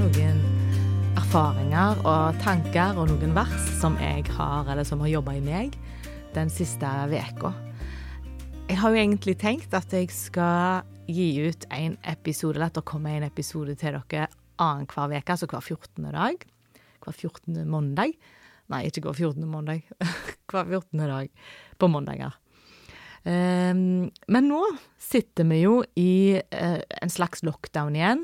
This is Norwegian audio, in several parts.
noen erfaringer og tanker og noen vers som jeg har, eller som har jobba i meg den siste uka. Jeg har jo egentlig tenkt at jeg skal gi ut en episode, eller at det kommer en episode til dere annenhver uke, altså hver 14. dag. Hver 14. mandag. Nei, ikke hver 14. mandag. hver 14. dag på mandager. Um, men nå sitter vi jo i uh, en slags lockdown igjen.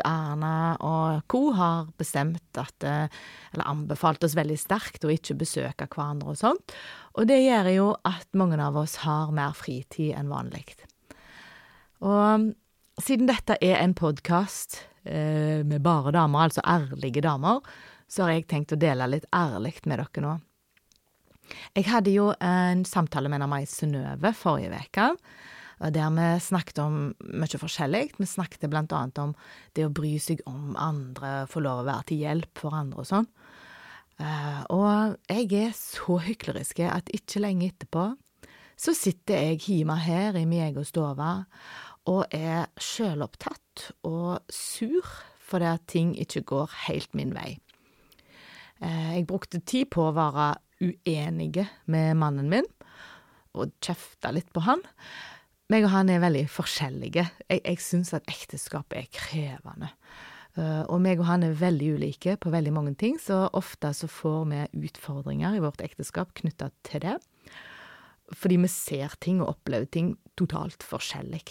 Erna og co. har bestemt at uh, Eller anbefalt oss veldig sterkt å ikke besøke hverandre og sånt. Og det gjør jo at mange av oss har mer fritid enn vanlig. Og siden dette er en podkast uh, med bare damer, altså ærlige damer, så har jeg tenkt å dele litt ærlig med dere nå. Jeg hadde jo en samtale med Mai Synnøve forrige uke, der vi snakket om mye forskjellig. Vi snakket blant annet om det å bry seg om andre, få lov å være til hjelp for andre og sånn. Uh, og jeg er så hyklerisk at ikke lenge etterpå så sitter jeg hjemme her i min egen stue og er sjølopptatt og sur fordi ting ikke går helt min vei. Uh, jeg brukte tid på å være uenige med mannen min, og kjefta litt på han. Meg og han er veldig forskjellige. Jeg, jeg syns at ekteskapet er krevende. Uh, og meg og han er veldig ulike på veldig mange ting, så ofte så får vi utfordringer i vårt ekteskap knytta til det. Fordi vi ser ting og opplever ting totalt forskjellig.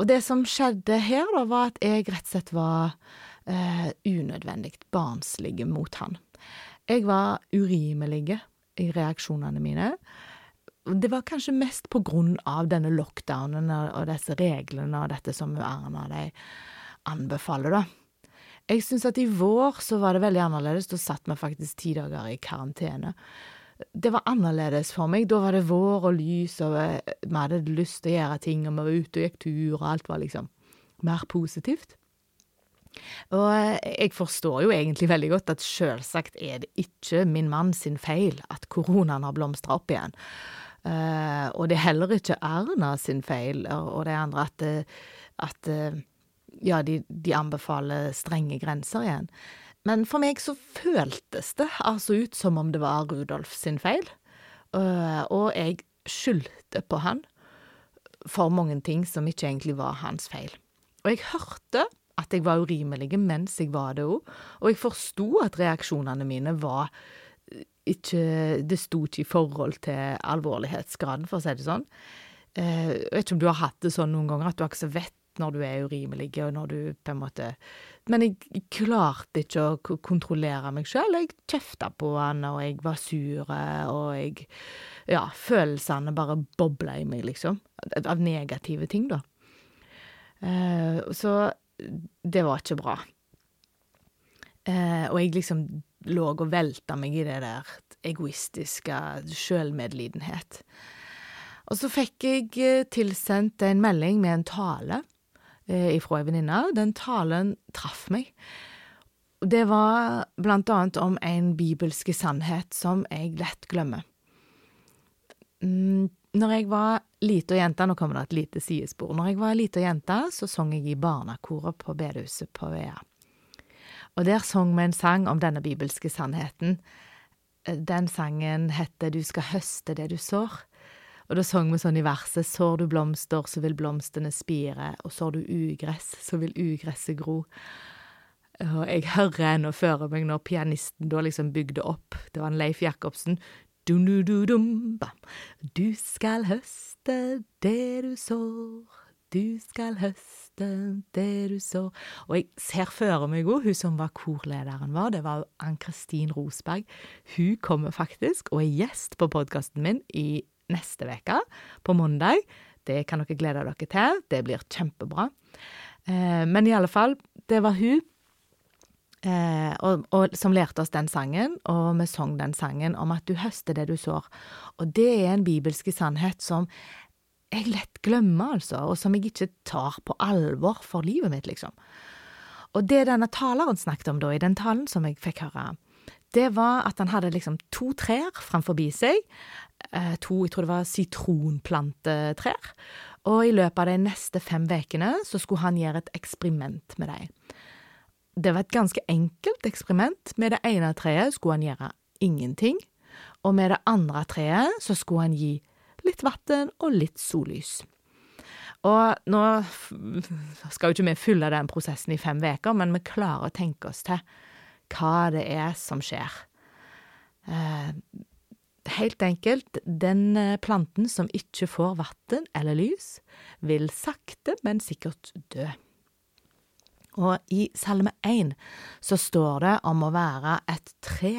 Og det som skjedde her, da, var at jeg rett og slett var uh, unødvendig barnslig mot han. Jeg var urimelig i reaksjonene mine. Det var kanskje mest på grunn av denne lockdownen og disse reglene og dette som Erna de anbefaler, da. Jeg syns at i vår så var det veldig annerledes. Da satt vi faktisk ti dager i karantene. Det var annerledes for meg. Da var det vår og lys, og vi hadde lyst til å gjøre ting, og vi var ute og gikk tur, og alt var liksom mer positivt. Og eh, jeg forstår jo egentlig veldig godt at selvsagt er det ikke min mann sin feil at koronaen har blomstra opp igjen. Uh, og det er heller ikke Erna sin feil og det andre at, eh, at ja, de, de, anbefaler strenge grenser igjen. Men for meg så føltes det altså ut som om det var Rudolf sin feil. Og jeg skyldte på han for mange ting som ikke egentlig var hans feil. Og jeg hørte at jeg var urimelig mens jeg var det òg, og jeg forsto at reaksjonene mine var eh, ikke Det sto ikke i forhold til alvorlighetsgraden, for å si det sånn. Eh, jeg vet ikke om du har hatt det sånn noen ganger, at du ikke vet når du er urimelig, og når du på en måte Men jeg klarte ikke å kontrollere meg sjøl. Jeg kjefta på han, og jeg var sur, og jeg Ja, følelsene bare bobla i meg, liksom. Av negative ting, da. Uh, så det var ikke bra. Eh, og jeg liksom lå og velta meg i det der egoistiske sjølmedlidenhet. Og så fikk jeg eh, tilsendt en melding med en tale eh, ifra ei venninne. Den talen traff meg. Det var blant annet om en bibelske sannhet som jeg lett glemmer. Mm, når jeg var lita jente, nå kommer det et lite sidespor, når jeg var lita jente, så sang jeg i barnekoret på bedehuset på Vea. Og der sang vi en sang om denne bibelske sannheten. Den sangen heter Du skal høste det du sår. Og da sang vi sånn i verset Sår du blomster, så vil blomstene spire, og sår du ugress, så vil ugresset gro. Og jeg hører ennå føre meg når pianisten da liksom bygde opp, det var en Leif Jacobsen, Dum-du-du-dum, Du skal høste det du sår, du skal høste det du sår. Og jeg ser for meg henne, hun som var korlederen vår, det var Ann-Kristin Rosberg. Hun kommer faktisk og er gjest på podkasten min i neste uke, på mandag. Det kan dere glede dere til, det blir kjempebra. Eh, men i alle fall, det var hun Eh, og, og, som lærte oss den sangen, og vi sang den sangen om at du høster det du sår. Og det er en bibelsk sannhet som jeg lett glemmer, altså, og som jeg ikke tar på alvor for livet mitt, liksom. Og det denne taleren snakket om da, i den talen som jeg fikk høre, det var at han hadde liksom to trær framfor seg, eh, to, jeg tror det var sitronplantetrær, og i løpet av de neste fem ukene så skulle han gjøre et eksperiment med dem. Det var et ganske enkelt eksperiment. Med det ene treet skulle han gjøre ingenting, og med det andre treet så skulle han gi litt vann og litt sollys. Og nå skal jo ikke vi fylle den prosessen i fem uker, men vi klarer å tenke oss til hva det er som skjer. Eh, helt enkelt, den eh, planten som ikke får vann eller lys, vil sakte, men sikkert dø. Og i Salme 1 så står det om å være et tre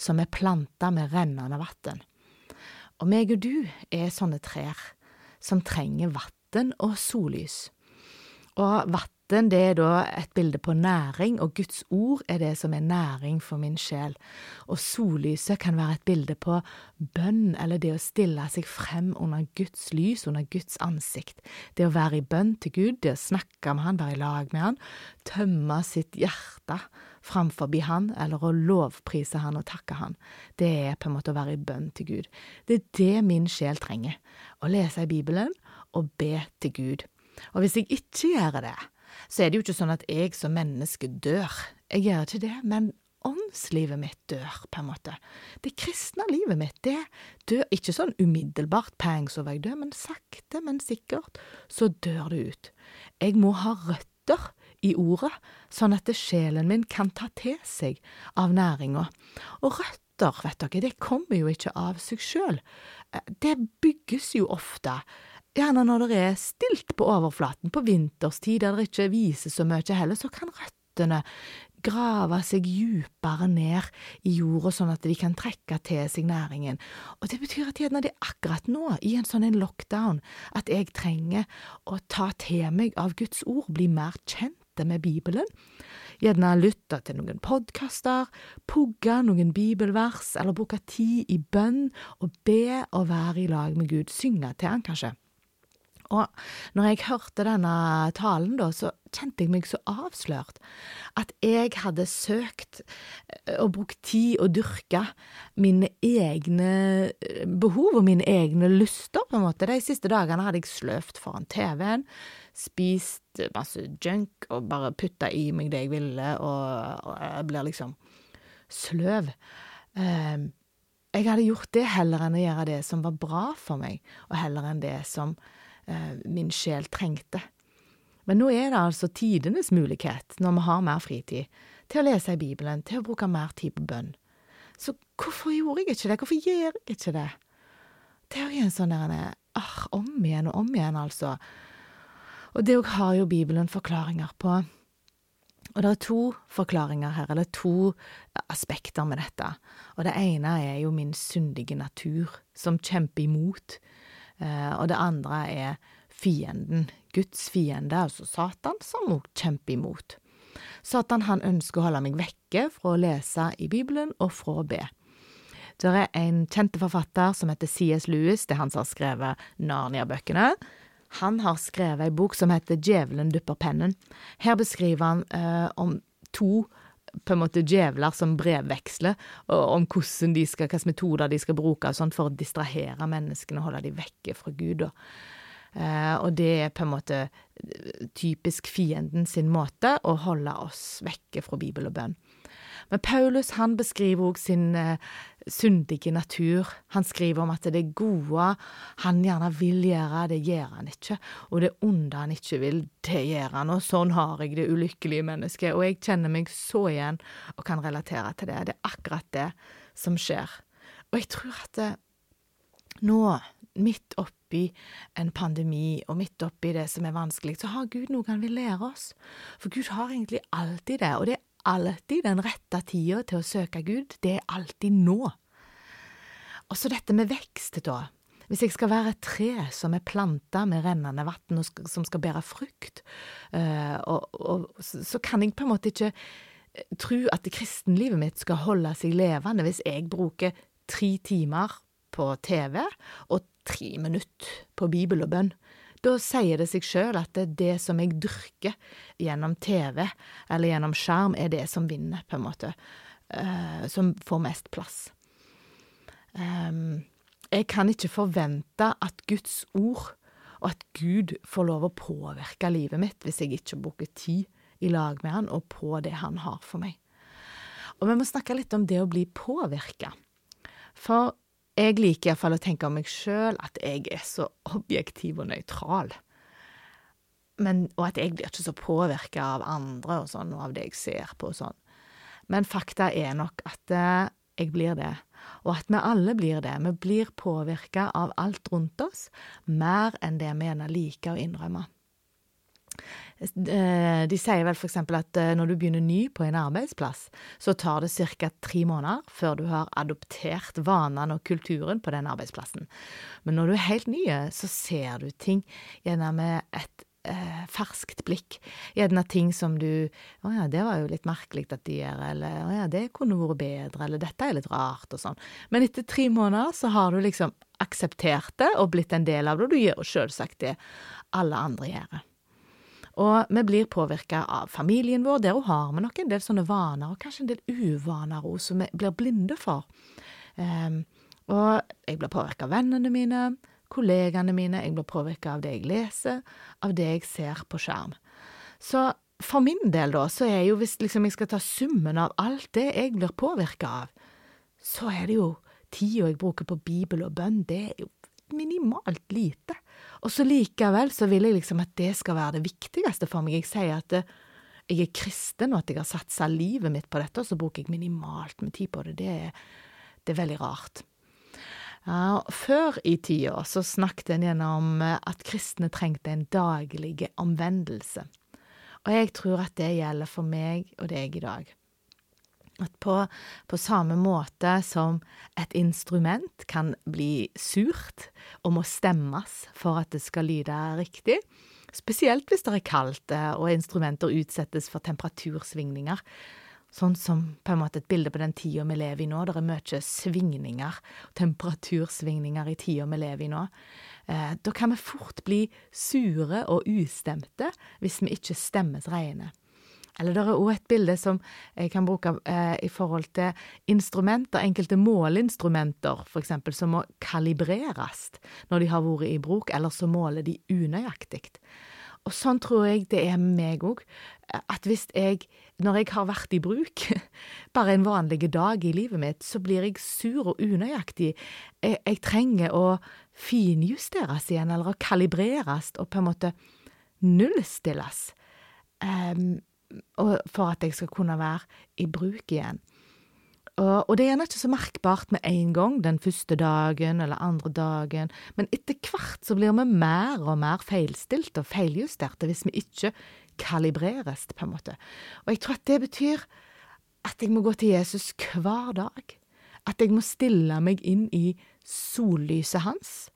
som er planta med rennende vann. Og meg og du er sånne trær som trenger vann og sollys. Og vann det er da et bilde på næring, og Guds ord er det som er næring for min sjel. Og sollyset kan være et bilde på bønn, eller det å stille seg frem under Guds lys, under Guds ansikt. Det å være i bønn til Gud, det å snakke med Han, være i lag med Han, tømme sitt hjerte framfor Han, eller å lovprise Han og takke Han. Det er på en måte å være i bønn til Gud. Det er det min sjel trenger. Å lese i Bibelen og be til Gud. Og hvis jeg ikke gjør det, så er det jo ikke sånn at jeg som menneske dør. Jeg gjør ikke det, men åndslivet mitt dør, på en måte. Det kristne livet mitt, det dør ikke sånn umiddelbart, pang, så var jeg død, men sakte, men sikkert, så dør det ut. Jeg må ha røtter i ordet, sånn at sjelen min kan ta til seg av næringa. Og røtter, vet dere, det kommer jo ikke av seg sjøl. Det bygges jo ofte Gjerne når det er stilt på overflaten på vinterstid der det ikke viser så mye heller, så kan røttene grave seg djupere ned i jorda, sånn at de kan trekke til seg næringen. Og det betyr at gjerne det er akkurat nå, i en sånn en lockdown, at jeg trenger å ta til meg av Guds ord, bli mer kjente med Bibelen. Gjerne lytte til noen podkaster, pugge noen bibelvers, eller bruke tid i bønn og be og være i lag med Gud, synge til han kanskje. Og når jeg hørte denne talen, da, så kjente jeg meg så avslørt. At jeg hadde søkt eh, og brukt tid og dyrka mine egne eh, behov og mine egne lyster, på en måte. De siste dagene hadde jeg sløvt foran TV-en, spist masse junk og bare putta i meg det jeg ville, og, og jeg blir liksom sløv. Um, jeg hadde gjort det heller enn å gjøre det som var bra for meg, og heller enn det som min sjel trengte. Men nå er det altså tidenes mulighet, når vi har mer fritid, til å lese i Bibelen, til å bruke mer tid på bønn. Så hvorfor gjorde jeg ikke det? Hvorfor gjør jeg ikke det? Det er jo en sånn der ah, om igjen og om igjen, altså. Og det òg har jo Bibelen forklaringer på. Og det er to forklaringer her, eller to aspekter med dette. Og det ene er jo min syndige natur, som kjemper imot Eh, og det andre er fienden, Guds fiende, altså Satan, som òg kjemper imot. Satan han ønsker å holde meg vekke fra å lese i Bibelen og fra å be. Det er en kjente forfatter som heter C.S. Lewis, det er han som har skrevet Narnia-bøkene. Han har skrevet ei bok som heter Djevelen dupper pennen. Her beskriver han eh, om to på en måte djevler som brevveksler, om hvordan de skal, hvilke metoder de skal bruke for å distrahere menneskene og holde dem vekke fra Gud. Og, eh, og det er på en måte typisk fienden sin måte å holde oss vekke fra Bibel og bønn. Men Paulus han beskriver òg sin eh, syndige natur. Han skriver om at det gode han gjerne vil gjøre, det gjør han ikke. Og det onde han ikke vil, det gjør han. Og sånn har jeg det ulykkelige mennesket. Og jeg kjenner meg så igjen og kan relatere til det. Det er akkurat det som skjer. Og jeg tror at det, nå, midt oppi en pandemi, og midt oppi det som er vanskelig, så har Gud noe han vil lære oss. For Gud har egentlig alltid det, og det er alltid den rette tida til å søke Gud, det er alltid nå. Og så dette med vekst, da. Hvis jeg skal være et tre som er planta med rennende vann, og som skal bære frukt, uh, og, og, så kan jeg på en måte ikke eh, tro at kristenlivet mitt skal holde seg levende hvis jeg bruker tre timer på TV og tre minutter på bibel og bønn. Da sier det seg sjøl at det, det som jeg dyrker gjennom TV eller gjennom skjerm, er det som vinner, på en måte. Uh, som får mest plass. Um, jeg kan ikke forvente at Guds ord og at Gud får lov å påvirke livet mitt hvis jeg ikke bruker tid i lag med han og på det han har for meg. Og vi må snakke litt om det å bli påvirka. For jeg liker iallfall å tenke om meg sjøl at jeg er så objektiv og nøytral. Men, og at jeg blir ikke så påvirka av andre og sånn, og av det jeg ser på og sånn. Men fakta er nok at eh, jeg blir det, og at vi alle blir det. Vi blir påvirka av alt rundt oss, mer enn det vi gjerne liker å innrømme. Eh, de sier vel f.eks. at eh, når du begynner ny på en arbeidsplass, så tar det ca. tre måneder før du har adoptert vanene og kulturen på den arbeidsplassen. Men når du er helt ny, så ser du ting gjerne med et eh, ferskt blikk. Gjerne ting som du Å ja, det var jo litt merkelig at de gjør, eller å ja, det kunne vært bedre, eller dette er litt rart, og sånn. Men etter tre måneder så har du liksom akseptert det og blitt en del av det, og du gjør jo selvsagt det alle andre gjør. Og vi blir påvirka av familien vår. Der har vi nok en del sånne vaner, og kanskje en del uvaner òg, som vi blir blinde for. Um, og jeg blir påvirka av vennene mine, kollegaene mine, jeg blir påvirka av det jeg leser, av det jeg ser på skjerm. Så for min del, da, så er jo hvis liksom jeg skal ta summen av alt det jeg blir påvirka av, så er det jo tida jeg bruker på Bibel og bønn, det er jo minimalt lite. Og så likevel så vil jeg liksom at det skal være det viktigste for meg. Jeg sier at eh, jeg er kristen, og at jeg har satsa livet mitt på dette, og så bruker jeg minimalt med tid på det. Det er, det er veldig rart. Ja, før i tida så snakket en gjennom om eh, at kristne trengte en daglig omvendelse. Og jeg tror at det gjelder for meg og deg i dag. At på, på, samme måte som et instrument kan bli surt og må stemmes for at det skal lyde riktig, spesielt hvis det er kaldt eh, og instrumenter utsettes for temperatursvingninger, sånn som på en måte et bilde på den tida vi lever i nå, det er mye svingninger, temperatursvingninger i tida vi lever i nå, eh, da kan vi fort bli sure og ustemte hvis vi ikke stemmes reine. Eller det er òg et bilde som jeg kan bruke eh, i forhold til instrumenter, enkelte måleinstrumenter f.eks., som må kalibreres når de har vært i bruk, eller så måler de unøyaktig. Og sånn tror jeg det er meg òg. At hvis jeg, når jeg har vært i bruk, bare en vanlig dag i livet mitt, så blir jeg sur og unøyaktig. Jeg, jeg trenger å finjusteres igjen, eller å kalibreres og på en måte nullstilles. Um, for at jeg skal kunne være i bruk igjen. Og, det er gjerne ikke så merkbart med en gang, den første dagen eller andre dagen, men etter hvert så blir vi mer og mer feilstilte og feiljusterte hvis vi ikke kalibreres, på en måte. Og jeg tror at det betyr at jeg må gå til Jesus hver dag. At jeg må stille meg inn i sollyset hans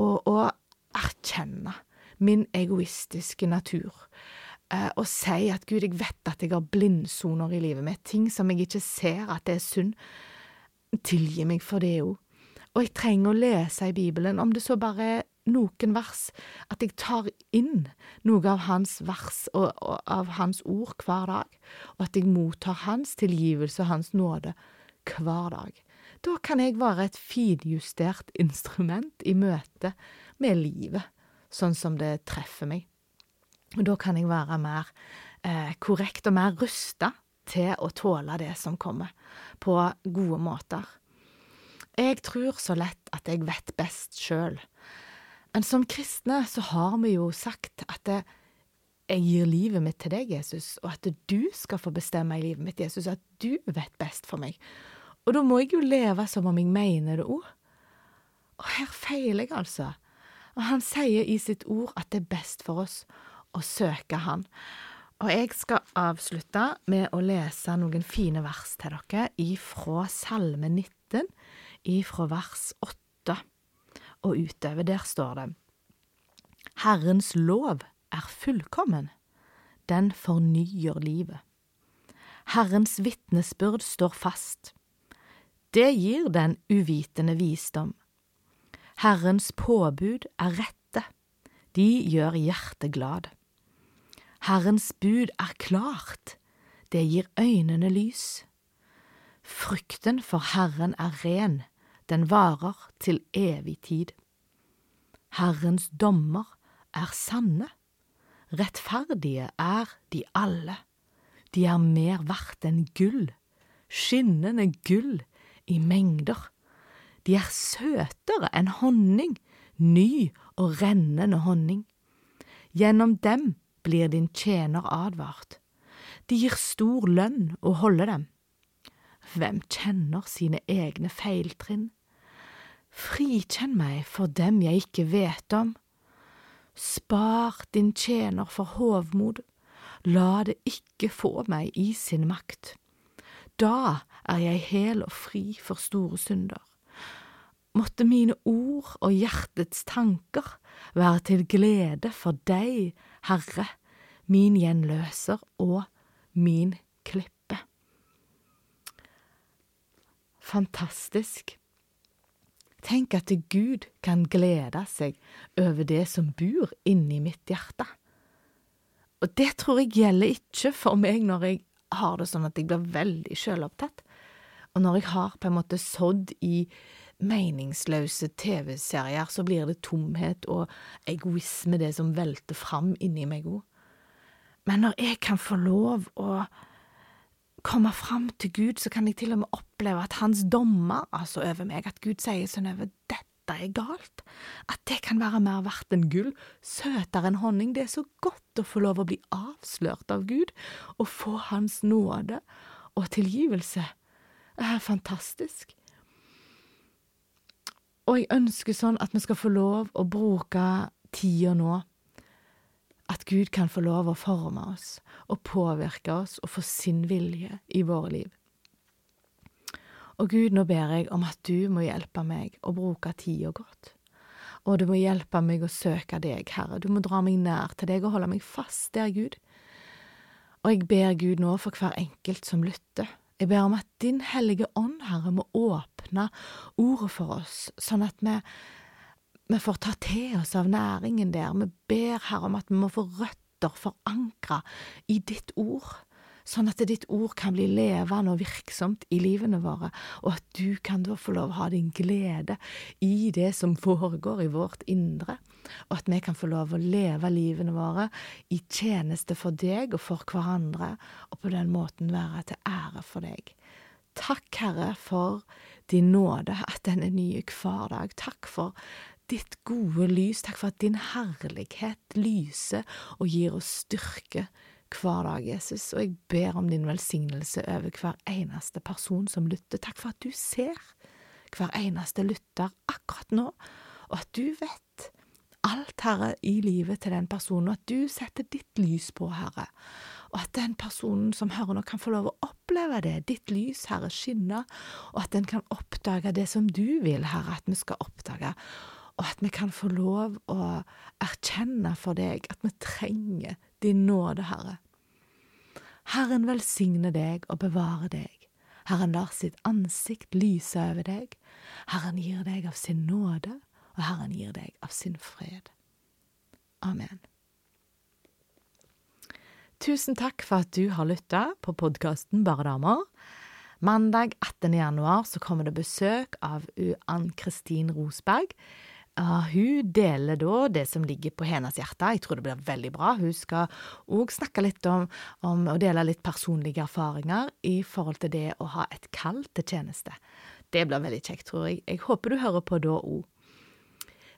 og, og erkjenne min egoistiske natur eh, og si at Gud, jeg vet at jeg har blindsoner i livet mitt, ting som jeg ikke ser at det er synd. Tilgi meg for det òg. Og jeg trenger å lese i Bibelen, om det så bare er noen vers, at jeg tar inn noe av hans vers og, og av hans ord hver dag, og at jeg mottar hans tilgivelse og hans nåde hver dag. Da kan jeg være et finjustert instrument i møte med livet, sånn som det treffer meg. Og da kan jeg være mer eh, korrekt og mer rusta til å tåle det som kommer, på gode måter. Jeg tror så lett at jeg vet best sjøl. Men som kristne så har vi jo sagt at det, jeg gir livet mitt til deg, Jesus, og at du skal få bestemme i livet mitt, Jesus, at du vet best for meg. Og da må jeg jo leve som om jeg mener det òg. Og her feiler jeg, altså. Og han sier i sitt ord at det er best for oss å søke Han. Og jeg skal avslutte med å lese noen fine vers til dere ifra Salme 19, ifra vers 8 og utover. Der står det Herrens lov er fullkommen, den fornyer livet. Herrens vitnesbyrd står fast. Det gir den uvitende visdom. Herrens påbud er rette, de gjør hjertet glad. Herrens bud er klart, det gir øynene lys. Frykten for Herren er ren, den varer til evig tid. Herrens dommer er sanne, Rettferdige er de alle. De er mer verdt enn gull, skinnende gull i mengder. De er søtere enn honning, ny og rennende honning. Gjennom dem blir din tjener advart. De gir stor lønn å holde dem. Hvem kjenner sine egne feiltrinn? Frikjenn meg for dem jeg ikke vet om. Spar din tjener for hovmod, la det ikke få meg i sin makt. Da er jeg hel og fri for store synder. Måtte mine ord og hjertets tanker være til glede for deg, Herre, min gjenløser og min klippe. Fantastisk. Tenk at Gud kan glede seg over det som bor inni mitt hjerte. Og det tror jeg gjelder ikke for meg når jeg har det sånn at jeg blir veldig sjølopptatt, og når jeg har på en måte sådd i meningsløse TV-serier, så blir det tomhet og egoisme det som velter fram inni meg òg. Men når jeg kan få lov å komme fram til Gud, så kan jeg til og med oppleve at hans dommer, altså over meg, at Gud sier sånn over dette er galt, at det kan være mer verdt enn gull, søtere enn honning, det er så godt å få lov å bli avslørt av Gud, og få Hans nåde og tilgivelse. Det er fantastisk. Og jeg ønsker sånn at vi skal få lov å bruke tida nå. At Gud kan få lov å forme oss og påvirke oss og få sin vilje i våre liv. Og Gud, nå ber jeg om at du må hjelpe meg å bruke tida godt. Og du må hjelpe meg å søke deg, Herre. Du må dra meg nær til deg og holde meg fast der, Gud. Og jeg ber Gud nå for hver enkelt som lytter. Jeg ber om at Din Hellige Ånd, Herre, må åpne ordet for oss, sånn at vi, vi får ta til oss av næringen der. Vi ber, Herre, om at vi må få røtter forankra i ditt ord sånn at ditt ord kan bli levende og virksomt i livene våre, og at du kan da få lov å ha din glede i det som foregår i vårt indre, og at vi kan få lov å leve livene våre i tjeneste for deg og for hverandre, og på den måten være til ære for deg. Takk, Herre, for din nåde, at den er ny hver dag. Takk for ditt gode lys. Takk for at din herlighet lyser og gir oss styrke hver dag, Jesus, og jeg ber om din velsignelse over hver eneste person som lytter. Takk for at du ser hver eneste lytter akkurat nå, og at du vet alt, Herre, i livet til den personen, og at du setter ditt lys på, Herre, og at den personen som hører nå, kan få lov å oppleve det, ditt lys, Herre, skinne, og at den kan oppdage det som du vil, Herre, at vi skal oppdage og at vi kan få lov å erkjenne for deg at vi trenger din nåde, Herre. Herren velsigne deg og bevare deg. Herren lar sitt ansikt lyse over deg. Herren gir deg av sin nåde, og Herren gir deg av sin fred. Amen. Tusen takk for at du har lytta på podkasten Bare damer. Mandag 18. januar så kommer det besøk av Ann Kristin Rosberg. Uh, hun deler da det som ligger på hennes hjerte. Jeg tror det blir veldig bra. Hun skal òg snakke litt om, om å dele litt personlige erfaringer i forhold til det å ha et kall til tjeneste. Det blir veldig kjekt, tror jeg. Jeg håper du hører på da òg.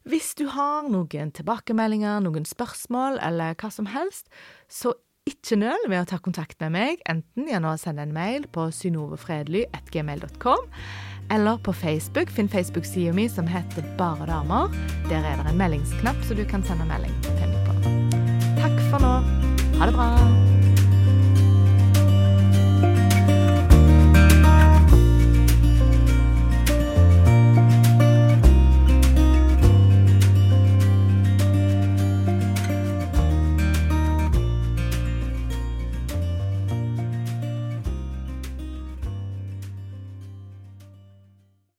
Hvis du har noen tilbakemeldinger, noen spørsmål eller hva som helst, så ikke nøl med å ta kontakt med meg, enten gjennom å sende en mail på synovefredly.gmail.com eller på Facebook. Finn Facebook-sida mi som heter Bare damer. Der er det en meldingsknapp, så du kan sende melding til meg på. Takk for nå. Ha det bra.